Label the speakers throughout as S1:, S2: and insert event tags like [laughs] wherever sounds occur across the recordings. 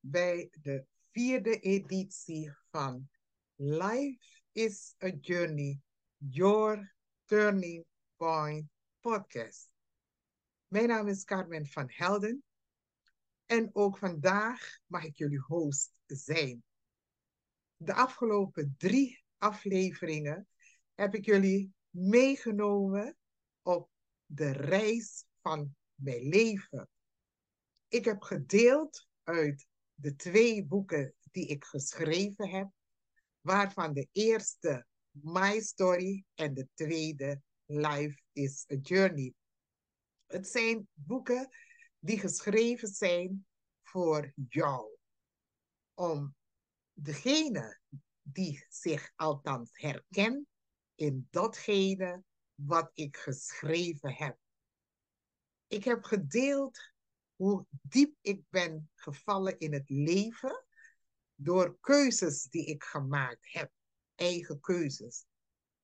S1: bij de vierde editie van Life is a Journey, Your Turning Point podcast. Mijn naam is Carmen van Helden en ook vandaag mag ik jullie host zijn. De afgelopen drie afleveringen heb ik jullie meegenomen op de reis van mijn leven. Ik heb gedeeld uit de twee boeken die ik geschreven heb, waarvan de eerste My Story en de tweede Life is a Journey. Het zijn boeken die geschreven zijn voor jou. Om degene die zich althans herkent in datgene wat ik geschreven heb. Ik heb gedeeld hoe diep ik ben gevallen in het leven door keuzes die ik gemaakt heb, eigen keuzes.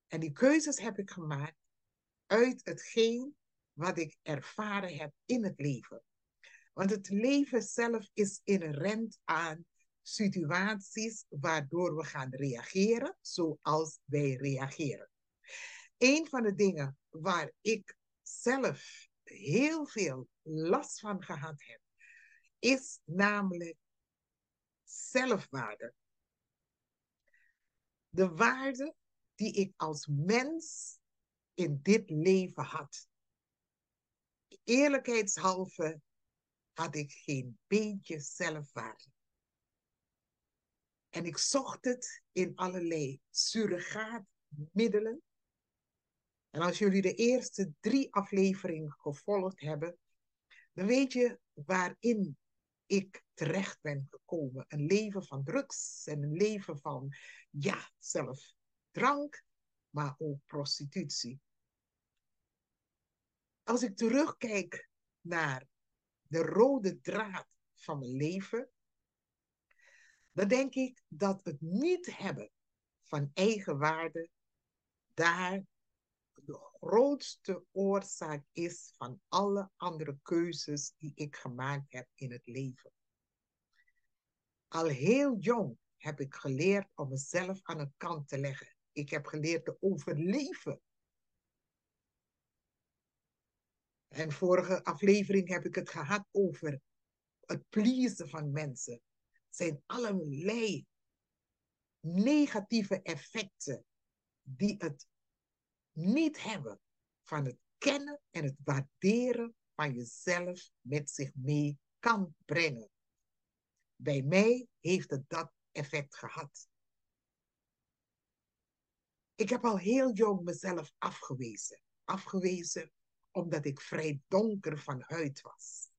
S1: En die keuzes heb ik gemaakt uit hetgeen wat ik ervaren heb in het leven. Want het leven zelf is inherent aan situaties waardoor we gaan reageren zoals wij reageren. Een van de dingen waar ik zelf heel veel last van gehad heb, is namelijk zelfwaarde. De waarde die ik als mens in dit leven had. Eerlijkheidshalve had ik geen beetje zelfwaarde. En ik zocht het in allerlei surrogaatmiddelen. En als jullie de eerste drie afleveringen gevolgd hebben, dan weet je waarin ik terecht ben gekomen. Een leven van drugs en een leven van, ja, zelf drank, maar ook prostitutie. Als ik terugkijk naar de rode draad van mijn leven, dan denk ik dat het niet hebben van eigenwaarde daar de grootste oorzaak is van alle andere keuzes die ik gemaakt heb in het leven. Al heel jong heb ik geleerd om mezelf aan de kant te leggen. Ik heb geleerd te overleven. En vorige aflevering heb ik het gehad over het pleasen van mensen. Het zijn allerlei negatieve effecten die het niet hebben van het kennen en het waarderen van jezelf met zich mee kan brengen. Bij mij heeft het dat effect gehad. Ik heb al heel jong mezelf afgewezen. Afgewezen omdat ik vrij donker van huid was.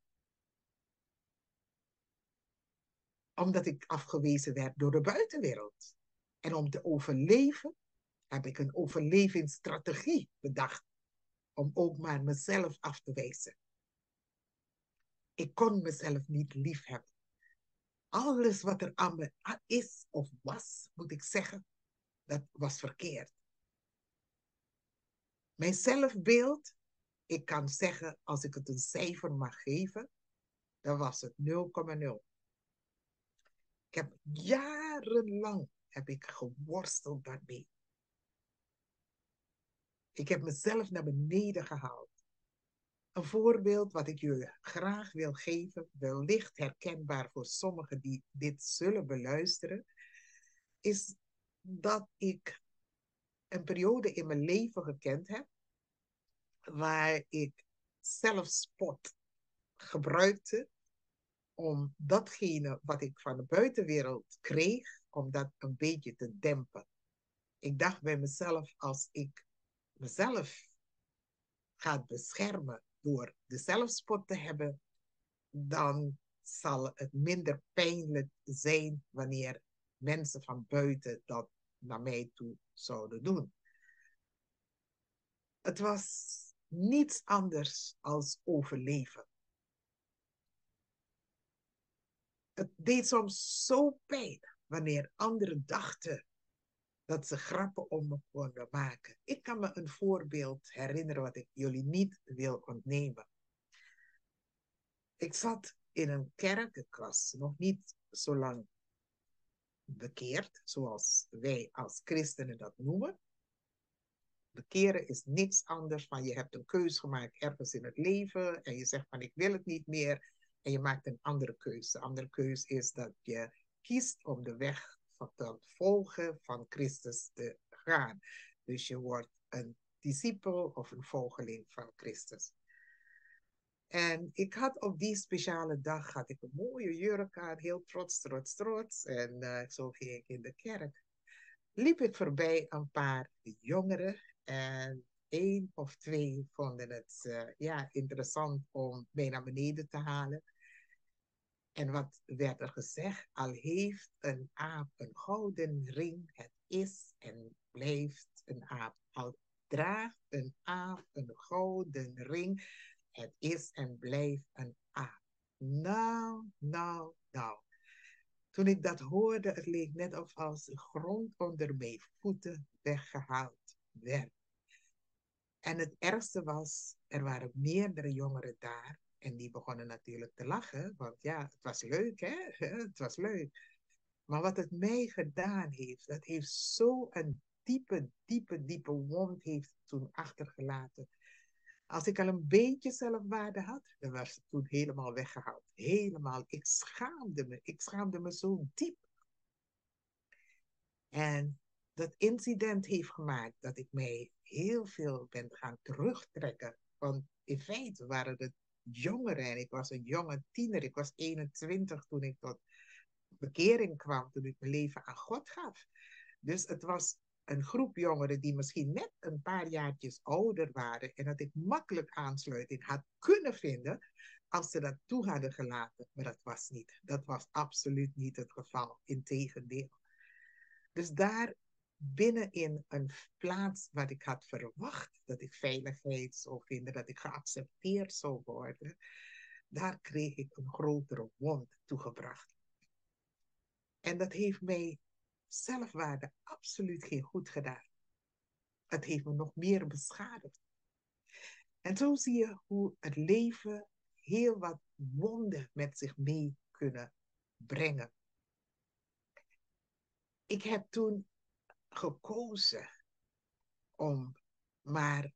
S1: Omdat ik afgewezen werd door de buitenwereld. En om te overleven heb ik een overlevingsstrategie bedacht om ook maar mezelf af te wijzen. Ik kon mezelf niet lief hebben. Alles wat er aan me is of was, moet ik zeggen, dat was verkeerd. Mijn zelfbeeld, ik kan zeggen, als ik het een cijfer mag geven, dan was het 0,0. Ik heb jarenlang heb ik geworsteld daarmee. Ik heb mezelf naar beneden gehaald. Een voorbeeld wat ik jullie graag wil geven, wellicht herkenbaar voor sommigen die dit zullen beluisteren, is dat ik een periode in mijn leven gekend heb waar ik zelfspot gebruikte om datgene wat ik van de buitenwereld kreeg, om dat een beetje te dempen. Ik dacht bij mezelf, als ik mezelf gaat beschermen door de zelfspot te hebben, dan zal het minder pijnlijk zijn wanneer mensen van buiten dat naar mij toe zouden doen. Het was niets anders als overleven. Het deed soms zo pijn wanneer anderen dachten dat ze grappen om me konden maken. Ik kan me een voorbeeld herinneren wat ik jullie niet wil ontnemen. Ik zat in een kerk. Ik was nog niet zo lang bekeerd, zoals wij als christenen dat noemen. Bekeren is niks anders van je hebt een keuze gemaakt ergens in het leven en je zegt van ik wil het niet meer en je maakt een andere keuze. De andere keuze is dat je kiest om de weg te volgen van Christus te gaan. Dus je wordt een discipel of een volgeling van Christus. En ik had op die speciale dag had ik een mooie jurk aan, heel trots, trots, trots. En uh, zo ging ik in de kerk. Liep ik voorbij een paar jongeren en één of twee vonden het uh, ja, interessant om mij naar beneden te halen. En wat werd er gezegd? Al heeft een aap een gouden ring, het is en blijft een aap. Al draagt een aap een gouden ring, het is en blijft een aap. Nou, nou, nou. Toen ik dat hoorde, het leek net of als de grond onder mijn voeten weggehaald werd. En het ergste was, er waren meerdere jongeren daar. En die begonnen natuurlijk te lachen, want ja, het was leuk, hè? [laughs] Het was leuk. Maar wat het mij gedaan heeft, dat heeft zo'n diepe, diepe, diepe wond heeft toen achtergelaten. Als ik al een beetje zelfwaarde had, dan was het toen helemaal weggehaald. Helemaal. Ik schaamde me. Ik schaamde me zo diep. En dat incident heeft gemaakt dat ik mij heel veel ben gaan terugtrekken. Want in feite waren het jongeren en ik was een jonge tiener. Ik was 21 toen ik tot bekering kwam, toen ik mijn leven aan God gaf. Dus het was een groep jongeren die misschien net een paar jaartjes ouder waren en dat ik makkelijk aansluiting had kunnen vinden als ze dat toe hadden gelaten. Maar dat was niet. Dat was absoluut niet het geval. Integendeel. Dus daar binnenin een plaats waar ik had verwacht dat ik veiligheid zou vinden, dat ik geaccepteerd zou worden, daar kreeg ik een grotere wond toegebracht. En dat heeft mij zelfwaarde absoluut geen goed gedaan. Het heeft me nog meer beschadigd. En zo zie je hoe het leven heel wat wonden met zich mee kunnen brengen. Ik heb toen gekozen om maar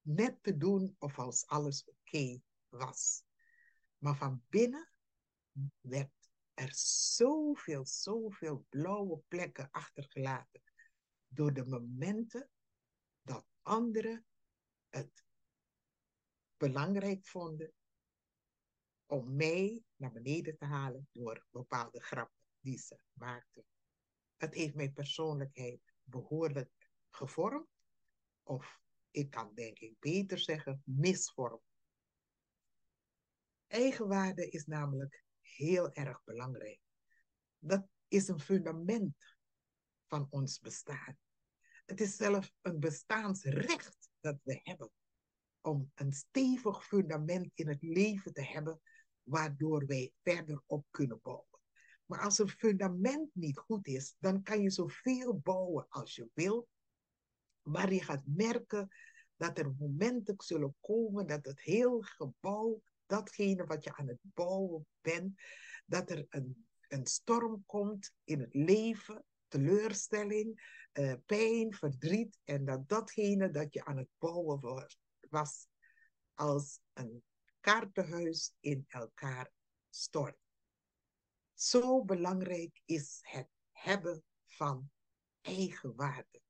S1: net te doen of als alles oké was. Maar van binnen werd er zoveel, zoveel blauwe plekken achtergelaten door de momenten dat anderen het belangrijk vonden om mij naar beneden te halen door bepaalde grappen die ze maakten. Het heeft mijn persoonlijkheid behoorlijk gevormd, of ik kan denk ik beter zeggen misvormd. Eigenwaarde is namelijk heel erg belangrijk. Dat is een fundament van ons bestaan. Het is zelfs een bestaansrecht dat we hebben om een stevig fundament in het leven te hebben waardoor wij verder op kunnen bouwen. Maar als een fundament niet goed is, dan kan je zoveel bouwen als je wilt. Maar je gaat merken dat er momenten zullen komen dat het heel gebouw, datgene wat je aan het bouwen bent, dat er een, een storm komt in het leven, teleurstelling, uh, pijn, verdriet. En dat datgene dat je aan het bouwen was, als een kaartenhuis in elkaar stort. Zo belangrijk is het hebben van eigenwaarde.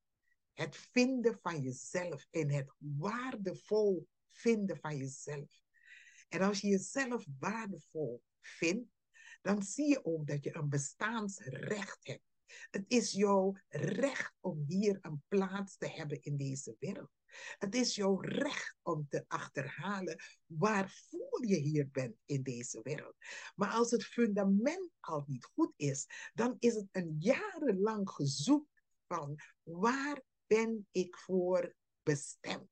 S1: Het vinden van jezelf en het waardevol vinden van jezelf. En als je jezelf waardevol vindt, dan zie je ook dat je een bestaansrecht hebt. Het is jouw recht om hier een plaats te hebben in deze wereld. Het is jouw recht om te achterhalen waarvoor je hier bent in deze wereld. Maar als het fundament al niet goed is, dan is het een jarenlang gezoek van waar ben ik voor bestemd.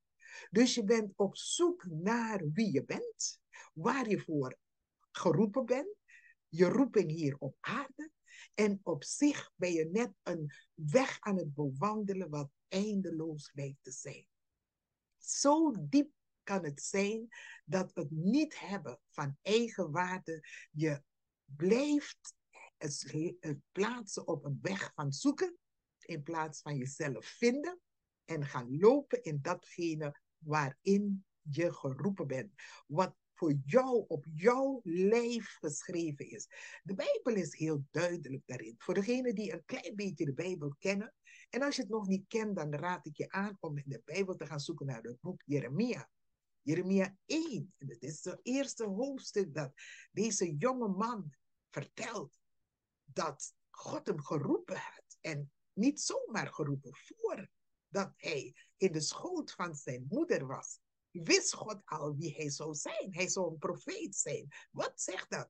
S1: Dus je bent op zoek naar wie je bent, waar je voor geroepen bent, je roeping hier op aarde. En op zich ben je net een weg aan het bewandelen wat eindeloos lijkt te zijn. Zo diep kan het zijn dat het niet hebben van eigen waarde je blijft het plaatsen op een weg van zoeken in plaats van jezelf vinden en gaan lopen in datgene waarin je geroepen bent. Wat voor jou op jouw lijf geschreven is. De Bijbel is heel duidelijk daarin. Voor degenen die een klein beetje de Bijbel kennen. En als je het nog niet kent, dan raad ik je aan om in de Bijbel te gaan zoeken naar het boek Jeremia. Jeremia 1. En het is het eerste hoofdstuk dat deze jonge man vertelt dat God hem geroepen had. En niet zomaar geroepen, voordat hij in de schoot van zijn moeder was wist God al wie hij zou zijn. Hij zou een profeet zijn. Wat zegt dat?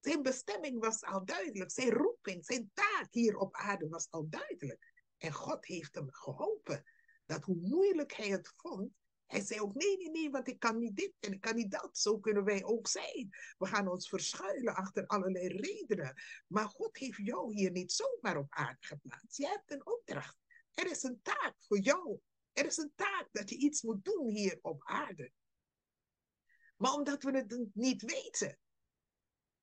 S1: Zijn bestemming was al duidelijk. Zijn roeping, zijn taak hier op aarde was al duidelijk. En God heeft hem geholpen. Dat hoe moeilijk hij het vond, hij zei ook: nee, nee, nee, want ik kan niet dit en ik kan niet dat. Zo kunnen wij ook zijn. We gaan ons verschuilen achter allerlei redenen. Maar God heeft jou hier niet zomaar op aarde geplaatst. Je hebt een opdracht. Er is een taak voor jou er is een taak dat je iets moet doen hier op aarde. Maar omdat we het niet weten,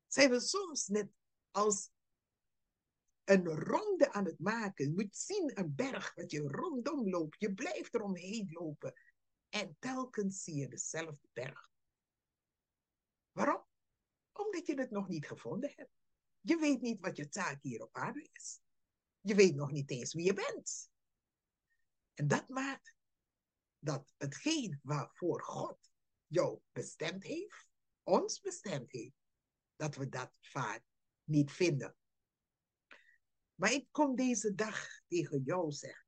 S1: zijn we soms net als een ronde aan het maken. Je moet zien een berg wat je rondom loopt. Je blijft eromheen lopen. En telkens zie je dezelfde berg. Waarom? Omdat je het nog niet gevonden hebt. Je weet niet wat je taak hier op aarde is. Je weet nog niet eens wie je bent. En dat maakt dat hetgeen waarvoor God jou bestemd heeft, ons bestemd heeft, dat we dat vaak niet vinden. Maar ik kom deze dag tegen jou zeggen.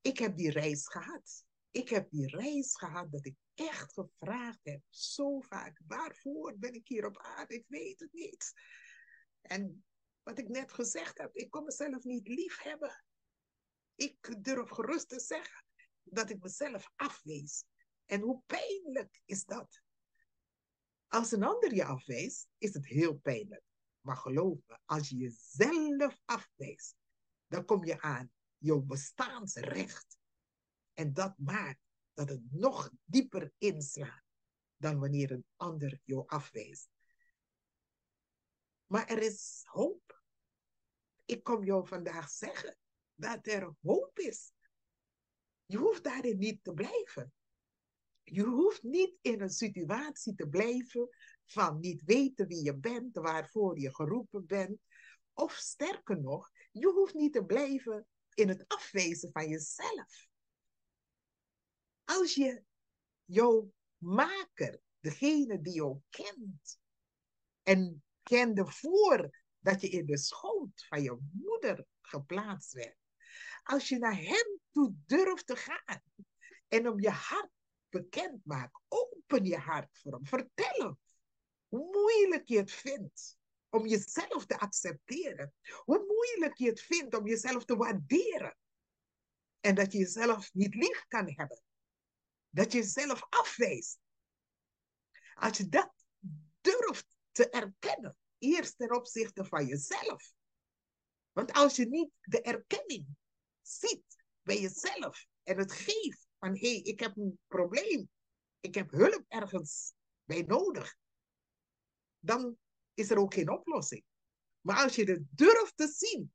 S1: Ik heb die reis gehad. Ik heb die reis gehad dat ik echt gevraagd heb, zo vaak, waarvoor ben ik hier op aarde? Ik weet het niet. En wat ik net gezegd heb, ik kon mezelf niet lief hebben. Ik durf gerust te zeggen dat ik mezelf afwees. En hoe pijnlijk is dat? Als een ander je afwijst, is het heel pijnlijk. Maar geloof me, als je jezelf afwijst, dan kom je aan jouw bestaansrecht. En dat maakt dat het nog dieper inslaat dan wanneer een ander jou afwijst. Maar er is hoop. Ik kom jou vandaag zeggen dat er hoop is. Je hoeft daarin niet te blijven. Je hoeft niet in een situatie te blijven van niet weten wie je bent, waarvoor je geroepen bent. Of sterker nog, je hoeft niet te blijven in het afwezen van jezelf. Als je jouw maker, degene die jou kent, en kende voordat je in de schoot van je moeder geplaatst werd, als je naar Hem toe durft te gaan en om je hart bekend maakt, open je hart voor Hem. Vertel Hem hoe moeilijk je het vindt om jezelf te accepteren. Hoe moeilijk je het vindt om jezelf te waarderen. En dat je jezelf niet lief kan hebben. Dat je jezelf afwijst. Als je dat durft te erkennen, eerst ten opzichte van jezelf. Want als je niet de erkenning ziet bij jezelf en het geeft van hé, hey, ik heb een probleem, ik heb hulp ergens bij nodig, dan is er ook geen oplossing. Maar als je het durft te zien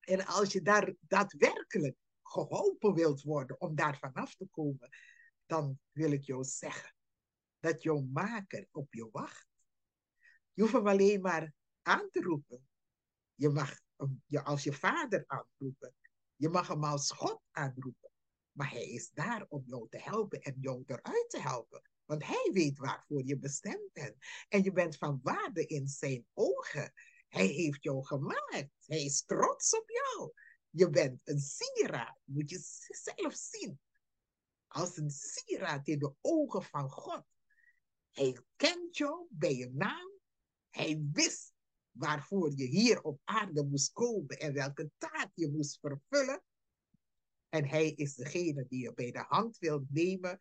S1: en als je daar daadwerkelijk geholpen wilt worden om daar vanaf te komen, dan wil ik jou zeggen dat jouw maker op je wacht. Je hoeft hem alleen maar aan te roepen. Je mag je als je vader aanroepen. Je mag hem als God aanroepen. Maar hij is daar om jou te helpen en jou eruit te helpen. Want hij weet waarvoor je bestemd bent. En je bent van waarde in zijn ogen. Hij heeft jou gemaakt. Hij is trots op jou. Je bent een sieraad. Moet je zelf zien. Als een sieraad in de ogen van God. Hij kent jou bij je naam. Hij wist waarvoor je hier op aarde moest komen en welke taak je moest vervullen. En hij is degene die je bij de hand wilt nemen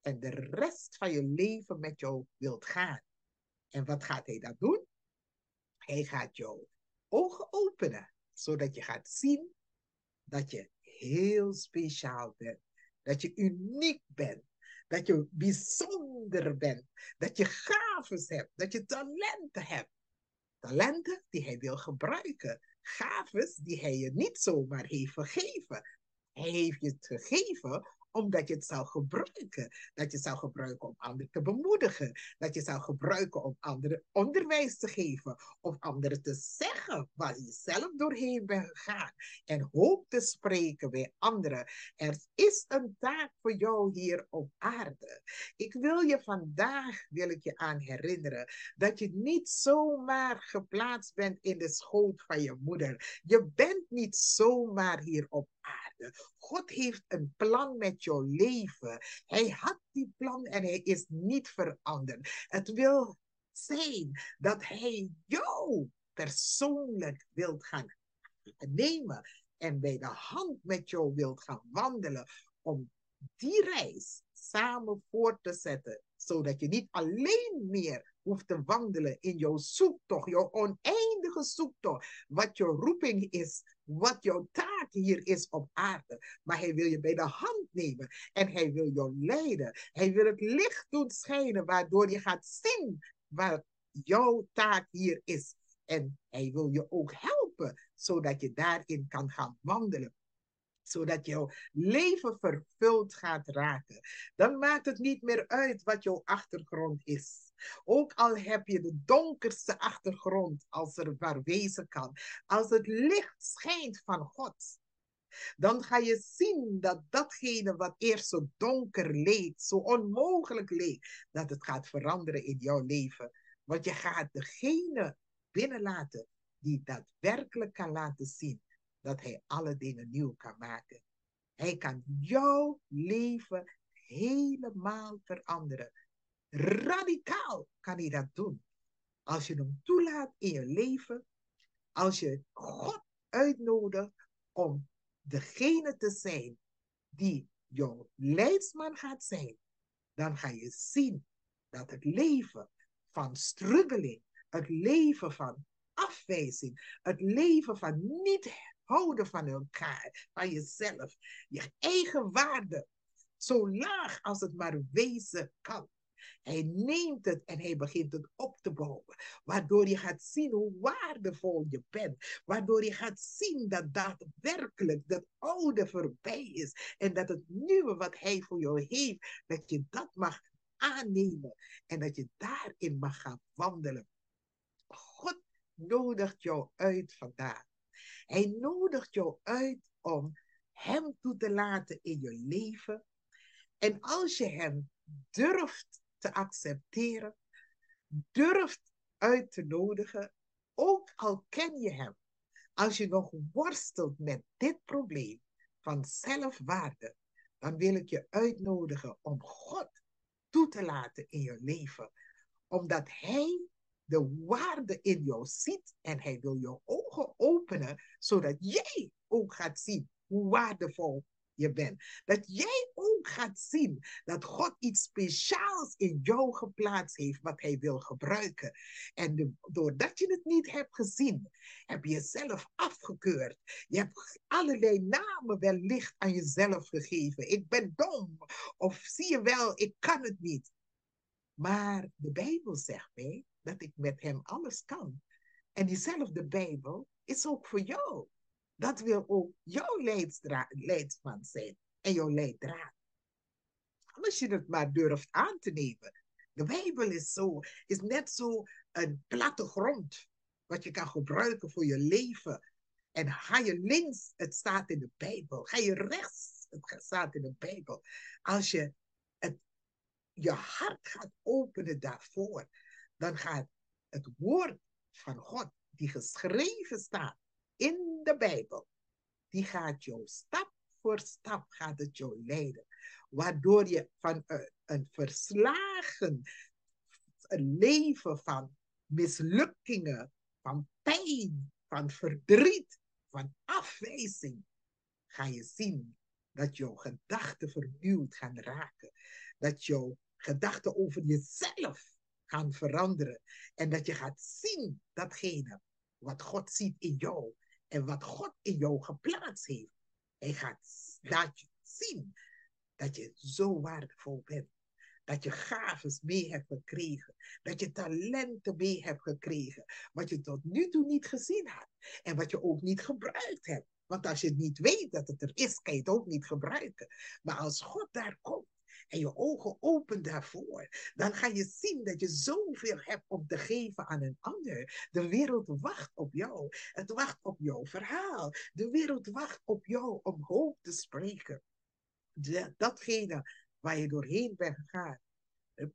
S1: en de rest van je leven met jou wilt gaan. En wat gaat hij dan doen? Hij gaat jouw ogen openen, zodat je gaat zien dat je heel speciaal bent, dat je uniek bent, Dat je bijzonder bent. Dat je gaven hebt. Dat je talenten hebt. Talenten die hij wil gebruiken. Gaven die hij je niet zomaar heeft gegeven. Hij heeft je het gegeven omdat je het zou gebruiken. Dat je zou gebruiken om anderen te bemoedigen. Dat je zou gebruiken om anderen onderwijs te geven. Of anderen te zeggen waar je zelf doorheen bent gegaan. En hoop te spreken bij anderen. Er is een taak voor jou hier op aarde. Ik wil je vandaag, wil ik je aan herinneren, dat je niet zomaar geplaatst bent in de schoot van je moeder. Je bent niet zomaar hier op God heeft een plan met jouw leven. Hij had die plan en hij is niet veranderd. Het wil zijn dat hij jou persoonlijk wilt gaan nemen en bij de hand met jou wilt gaan wandelen om die reis samen voor te zetten, zodat je niet alleen meer hoeft te wandelen in jouw zoektocht, jouw oneindige zoektocht, wat jouw roeping is, wat jouw taak hier is op aarde. Maar hij wil je bij de hand nemen en hij wil jou leiden. Hij wil het licht doen schijnen, waardoor je gaat zien wat jouw taak hier is. En hij wil je ook helpen, zodat je daarin kan gaan wandelen zodat jouw leven vervuld gaat raken. Dan maakt het niet meer uit wat jouw achtergrond is. Ook al heb je de donkerste achtergrond, als er maar wezen kan. Als het licht schijnt van God, dan ga je zien dat datgene wat eerst zo donker leek, zo onmogelijk leek, dat het gaat veranderen in jouw leven. Want je gaat degene binnenlaten die daadwerkelijk kan laten zien dat hij alle dingen nieuw kan maken. Hij kan jouw leven helemaal veranderen. Radicaal kan hij dat doen. Als je hem toelaat in je leven, als je God uitnodigt om degene te zijn die jouw leidsman gaat zijn, dan ga je zien dat het leven van struggeling, het leven van afwijzing, het leven van niet houden van elkaar, van jezelf, je eigen waarde, zo laag als het maar wezen kan. Hij neemt het en hij begint het op te bouwen. Waardoor je gaat zien hoe waardevol je bent. Waardoor je gaat zien dat daadwerkelijk dat oude voorbij is. En dat het nieuwe wat hij voor jou heeft, dat je dat mag aannemen. En dat je daarin mag gaan wandelen. God nodigt jou uit vandaag. Hij nodigt jou uit om Hem toe te laten in je leven. En als je Hem durft te accepteren, durft uit te nodigen, ook al ken je Hem, als je nog worstelt met dit probleem van zelfwaarde, dan wil ik je uitnodigen om God toe te laten in je leven. Omdat Hij de waarde in jou ziet en hij wil je ogen openen, zodat jij ook gaat zien hoe waardevol je bent. Dat jij ook gaat zien dat God iets speciaals in jou geplaatst heeft wat hij wil gebruiken. En doordat je het niet hebt gezien, heb je jezelf afgekeurd. Je hebt allerlei namen wellicht aan jezelf gegeven. Ik ben dom. Of zie je wel, ik kan het niet. Maar de Bijbel zegt mij dat ik met hem alles kan. En diezelfde Bijbel is ook voor jou. Dat wil ook jouw leidsman zijn en jouw leidraad. Als je het maar durft aan te nemen. De Bijbel is, zo, is net zo een platte grond wat je kan gebruiken voor je leven. En ga je links, het staat in de Bijbel. Ga je rechts, het staat in de Bijbel. Als je het, je hart gaat openen daarvoor, dan gaat het woord van God, die geschreven staat in de Bijbel, die gaat jou stap voor stap gaat het jou leiden. Waardoor je van een, een verslagen een leven van mislukkingen, van pijn, van verdriet, van afwijzing, ga je zien dat jouw gedachten vernieuwd gaan raken. Dat jouw gedachten over jezelf gaan veranderen. En dat je gaat zien datgene wat God ziet in jou en wat God in jou geplaatst heeft. Hij gaat laat je zien dat je zo waardevol bent. Dat je gaves mee hebt gekregen. Dat je talenten mee hebt gekregen. Wat je tot nu toe niet gezien had. En wat je ook niet gebruikt hebt. Want als je niet weet dat het er is, kan je het ook niet gebruiken. Maar als God daar komt en je ogen opent daarvoor, dan ga je zien dat je zoveel hebt om te geven aan een ander. De wereld wacht op jou. Het wacht op jouw verhaal. De wereld wacht op jou om hoop te spreken. datgene waar je doorheen bent gegaan.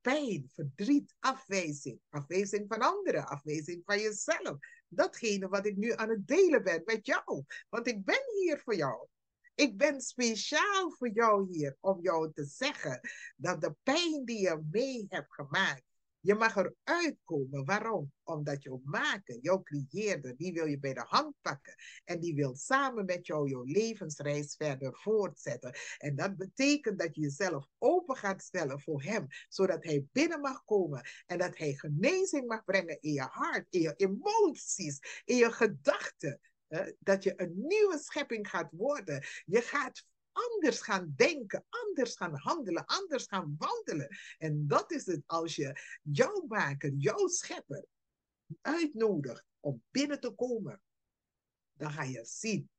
S1: Pijn, verdriet, afwijzing. Afwijzing van anderen, afwijzing van jezelf. Datgene wat ik nu aan het delen ben met jou. Want ik ben hier voor jou. Ik ben speciaal voor jou hier om jou te zeggen dat de pijn die je mee hebt gemaakt, je mag eruit komen. Waarom? Omdat jouw maker, jouw creëerder, die wil je bij de hand pakken. En die wil samen met jou jouw levensreis verder voortzetten. En dat betekent dat je jezelf open gaat stellen voor hem. Zodat hij binnen mag komen. En dat hij genezing mag brengen in je hart, in je emoties, in je gedachten. Dat je een nieuwe schepping gaat worden. Je gaat anders gaan denken, anders gaan handelen, anders gaan wandelen. En dat is het als je jouw maker, jouw schepper uitnodigt om binnen te komen. Dan ga je zien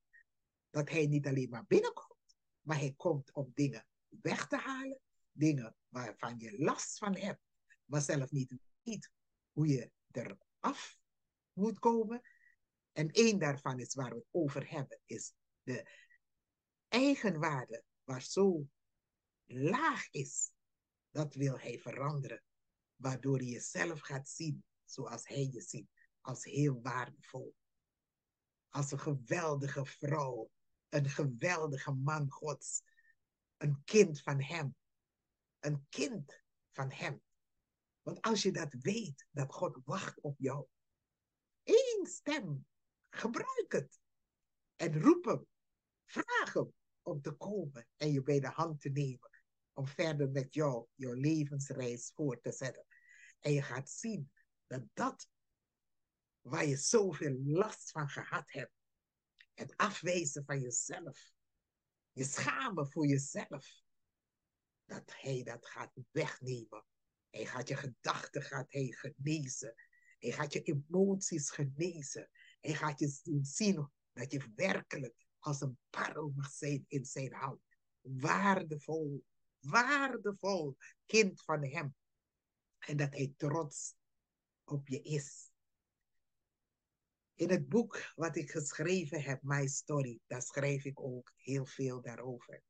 S1: dat hij niet alleen maar binnenkomt, maar hij komt om dingen weg te halen. Dingen waarvan je last van hebt, maar zelf niet weet hoe je eraf moet komen. En één daarvan is waar we het over hebben, is de eigenwaarde, waar zo laag is, dat wil hij veranderen. Waardoor je jezelf gaat zien zoals hij je ziet, als heel waardevol. Als een geweldige vrouw, een geweldige man Gods, een kind van hem. Een kind van hem. Want als je dat weet, dat God wacht op jou. Eén stem, gebruik het. En roep hem, vraag hem om te komen en je bij de hand te nemen. Om verder met jou, jouw levensreis voor te zetten. En je gaat zien dat dat waar je zoveel last van gehad hebt. Het afwijzen van jezelf. Je schamen voor jezelf. Dat hij dat gaat wegnemen. Hij gaat je gedachten gaat hij genezen. Hij gaat je emoties genezen. Hij gaat je zien dat je werkelijk als een parel mag zijn in zijn hand. Waardevol, waardevol kind van hem. En dat hij trots op je is. In het boek wat ik geschreven heb, My Story, daar schrijf ik ook heel veel daarover.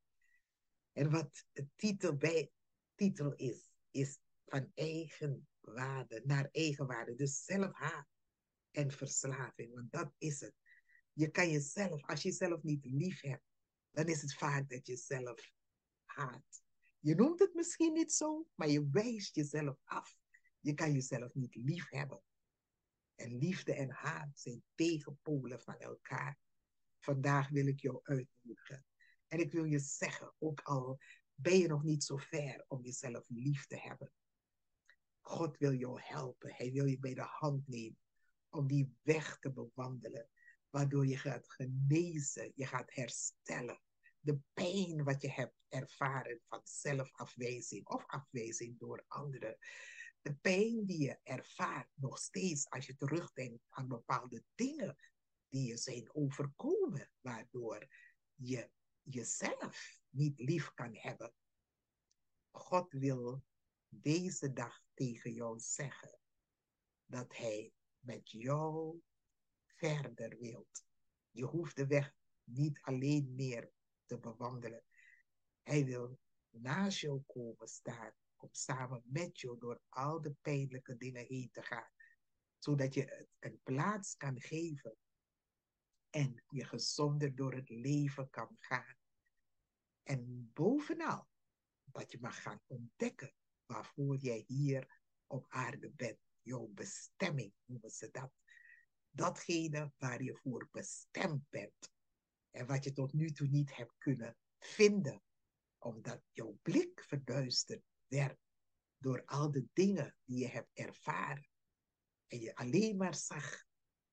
S1: En wat de titel, bij, titel is, is van eigen waarde naar eigen waarde. Dus zelfhaat en verslaving, want dat is het. Je kan jezelf, als je jezelf niet lief hebt, dan is het vaak dat je jezelf haat. Je noemt het misschien niet zo, maar je wijst jezelf af. Je kan jezelf niet lief hebben. En liefde en haat zijn tegenpolen van elkaar. Vandaag wil ik jou uitnodigen. En ik wil je zeggen, ook al ben je nog niet zo ver om jezelf lief te hebben. God wil jou helpen. Hij wil je bij de hand nemen om die weg te bewandelen waardoor je gaat genezen, je gaat herstellen. De pijn wat je hebt ervaren van zelfafwijzing of afwijzing door anderen. De pijn die je ervaart nog steeds als je terugdenkt aan bepaalde dingen die je zijn overkomen, waardoor je jezelf niet lief kan hebben. God wil deze dag tegen jou zeggen dat Hij met jou verder wilt. Je hoeft de weg niet alleen meer te bewandelen. Hij wil naast jou komen staan om samen met jou door al de pijnlijke dingen heen te gaan. Zodat je het een plaats kan geven en je gezonder door het leven kan gaan. En bovenal, dat je mag gaan ontdekken waarvoor jij hier op aarde bent. Jouw bestemming noemen ze dat datgene waar je voor bestemd bent. En wat je tot nu toe niet hebt kunnen vinden, omdat jouw blik verduisterd werd door al de dingen die je hebt ervaren. En je alleen maar zag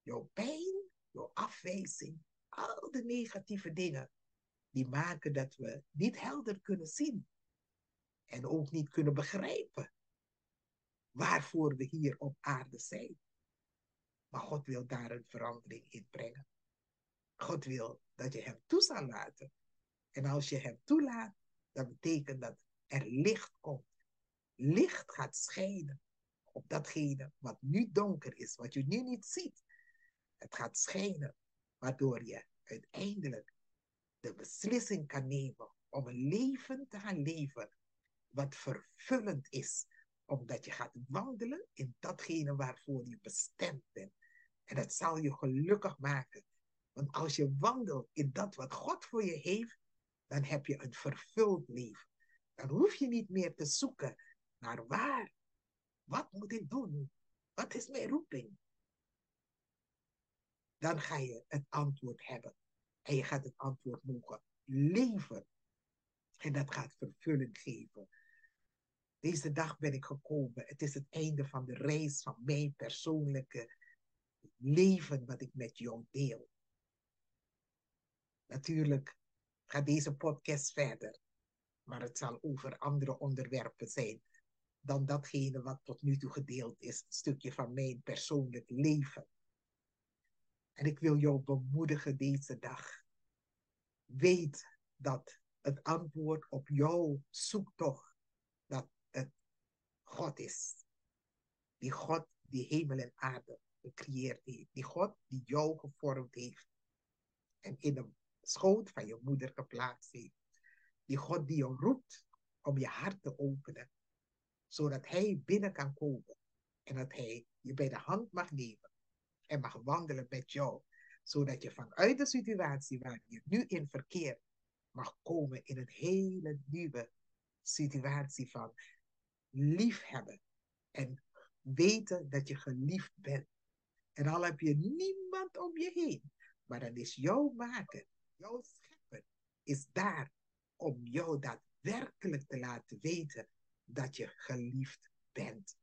S1: jouw pijn, jouw afwijzing, al de negatieve dingen. die maken dat we niet helder kunnen zien. En ook niet kunnen begrijpen waarvoor we hier op aarde zijn. Maar God wil daar een verandering in brengen. God wil dat je hem toe zal laten. En als je hem toelaat, dan betekent dat er licht komt. Licht gaat schijnen op datgene wat nu donker is, wat je nu niet ziet. Het gaat schijnen, waardoor je uiteindelijk de beslissing kan nemen om een leven te gaan leven wat vervullend is, omdat je gaat wandelen in datgene waarvoor je bestemd bent. En dat zal je gelukkig maken. Want als je wandelt in dat wat God voor je heeft, dan heb je een vervuld leven. Dan hoef je niet meer te zoeken naar waar. Wat moet ik doen? Wat is mijn roeping? Dan ga je het antwoord hebben. En je gaat het antwoord mogen leven. En dat gaat vervulling geven. Deze dag ben ik gekomen. Het is het einde van de reis van mijn persoonlijke leven wat ik met jou deel. Natuurlijk gaat deze podcast verder, maar het zal over andere onderwerpen zijn dan datgene wat tot nu toe gedeeld is, een stukje van mijn persoonlijk leven. En ik wil jou bemoedigen deze dag. Weet dat het antwoord op jouw zoektocht, God is. Die God die hemel en aarde gecreëerd heeft. Die God die jou gevormd heeft. En in de schoot van je moeder geplaatst heeft. Die God die jou roept om je hart te openen. Zodat hij binnen kan komen. En dat hij je bij de hand mag nemen. En mag wandelen met jou. Zodat je vanuit de situatie waar je nu in verkeert. Mag komen in een hele nieuwe situatie van liefhebben. En weten dat je geliefd bent. En al heb je niemand om je heen. Maar dan is jouw maker, jouw schepper, is daar om jou daadwerkelijk te laten weten dat je geliefd bent.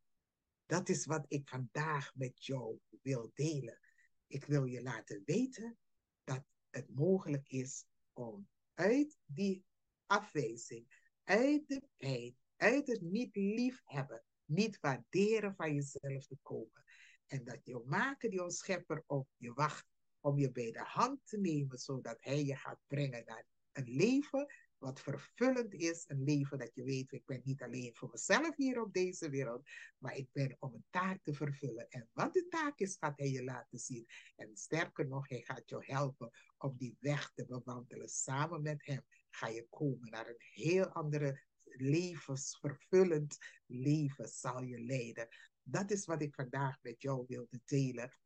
S1: Dat is wat ik vandaag met jou wil delen. Ik wil je laten weten dat het mogelijk is om uit die afwijzing, uit de pijn, uit het niet liefhebben, niet waarderen van jezelf te komen. En dat je maker, jouw schepper op je wacht om je bij de hand te nemen, zodat hij je gaat brengen naar een leven wat vervullend is. Een leven dat je weet, ik ben niet alleen voor mezelf hier op deze wereld, maar ik ben om een taak te vervullen. En wat de taak is, gaat hij je laten zien. En sterker nog, hij gaat je helpen om die weg te bewandelen. Samen met hem ga je komen naar een heel andere levensvervullend leven zal je leiden. Dat is wat ik vandaag met jou wilde delen.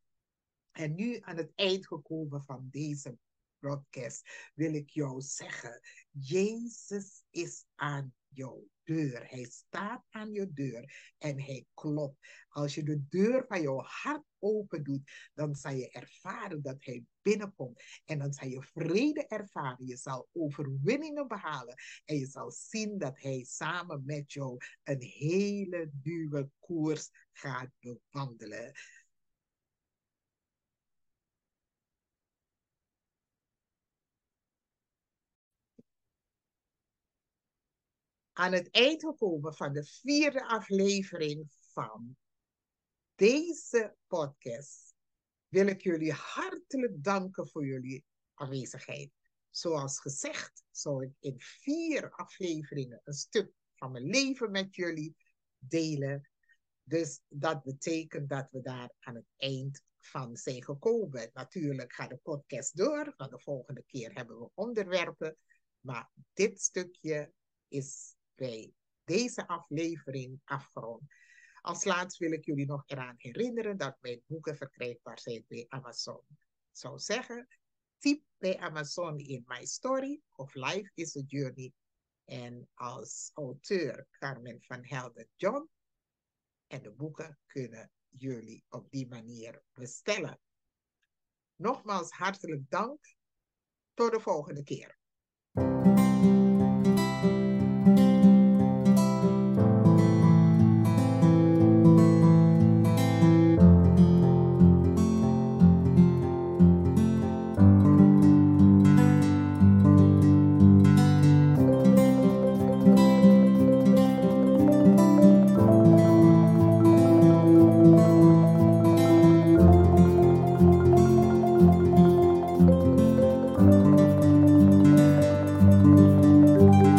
S1: En nu aan het eind gekomen van deze broadcast wil ik jou zeggen, Jezus is aan jouw deur. Hij staat aan je deur en hij klopt. Als je de deur van jouw hart open doet, dan zal je ervaren dat hij binnenkomt. En dan zal je vrede ervaren. Je zal overwinningen behalen. En je zal zien dat hij samen met jou een hele nieuwe koers gaat bewandelen. Aan het eind gekomen van de vierde aflevering van deze podcast wil ik jullie hartelijk danken voor jullie aanwezigheid. Zoals gezegd, zou ik in vier afleveringen een stuk van mijn leven met jullie delen. Dus dat betekent dat we daar aan het eind van zijn gekomen. Natuurlijk gaat de podcast door, want de volgende keer hebben we onderwerpen. Maar dit stukje is bij deze aflevering afgerond. Als laatst wil ik jullie nog eraan herinneren dat mijn boeken verkrijgbaar zijn bij Amazon. Zou zeggen, typ bij Amazon in My Story of Life is a Journey. En als auteur Carmen van Helden John. En de boeken kunnen jullie op die manier bestellen. Nogmaals hartelijk dank. Tot de volgende keer.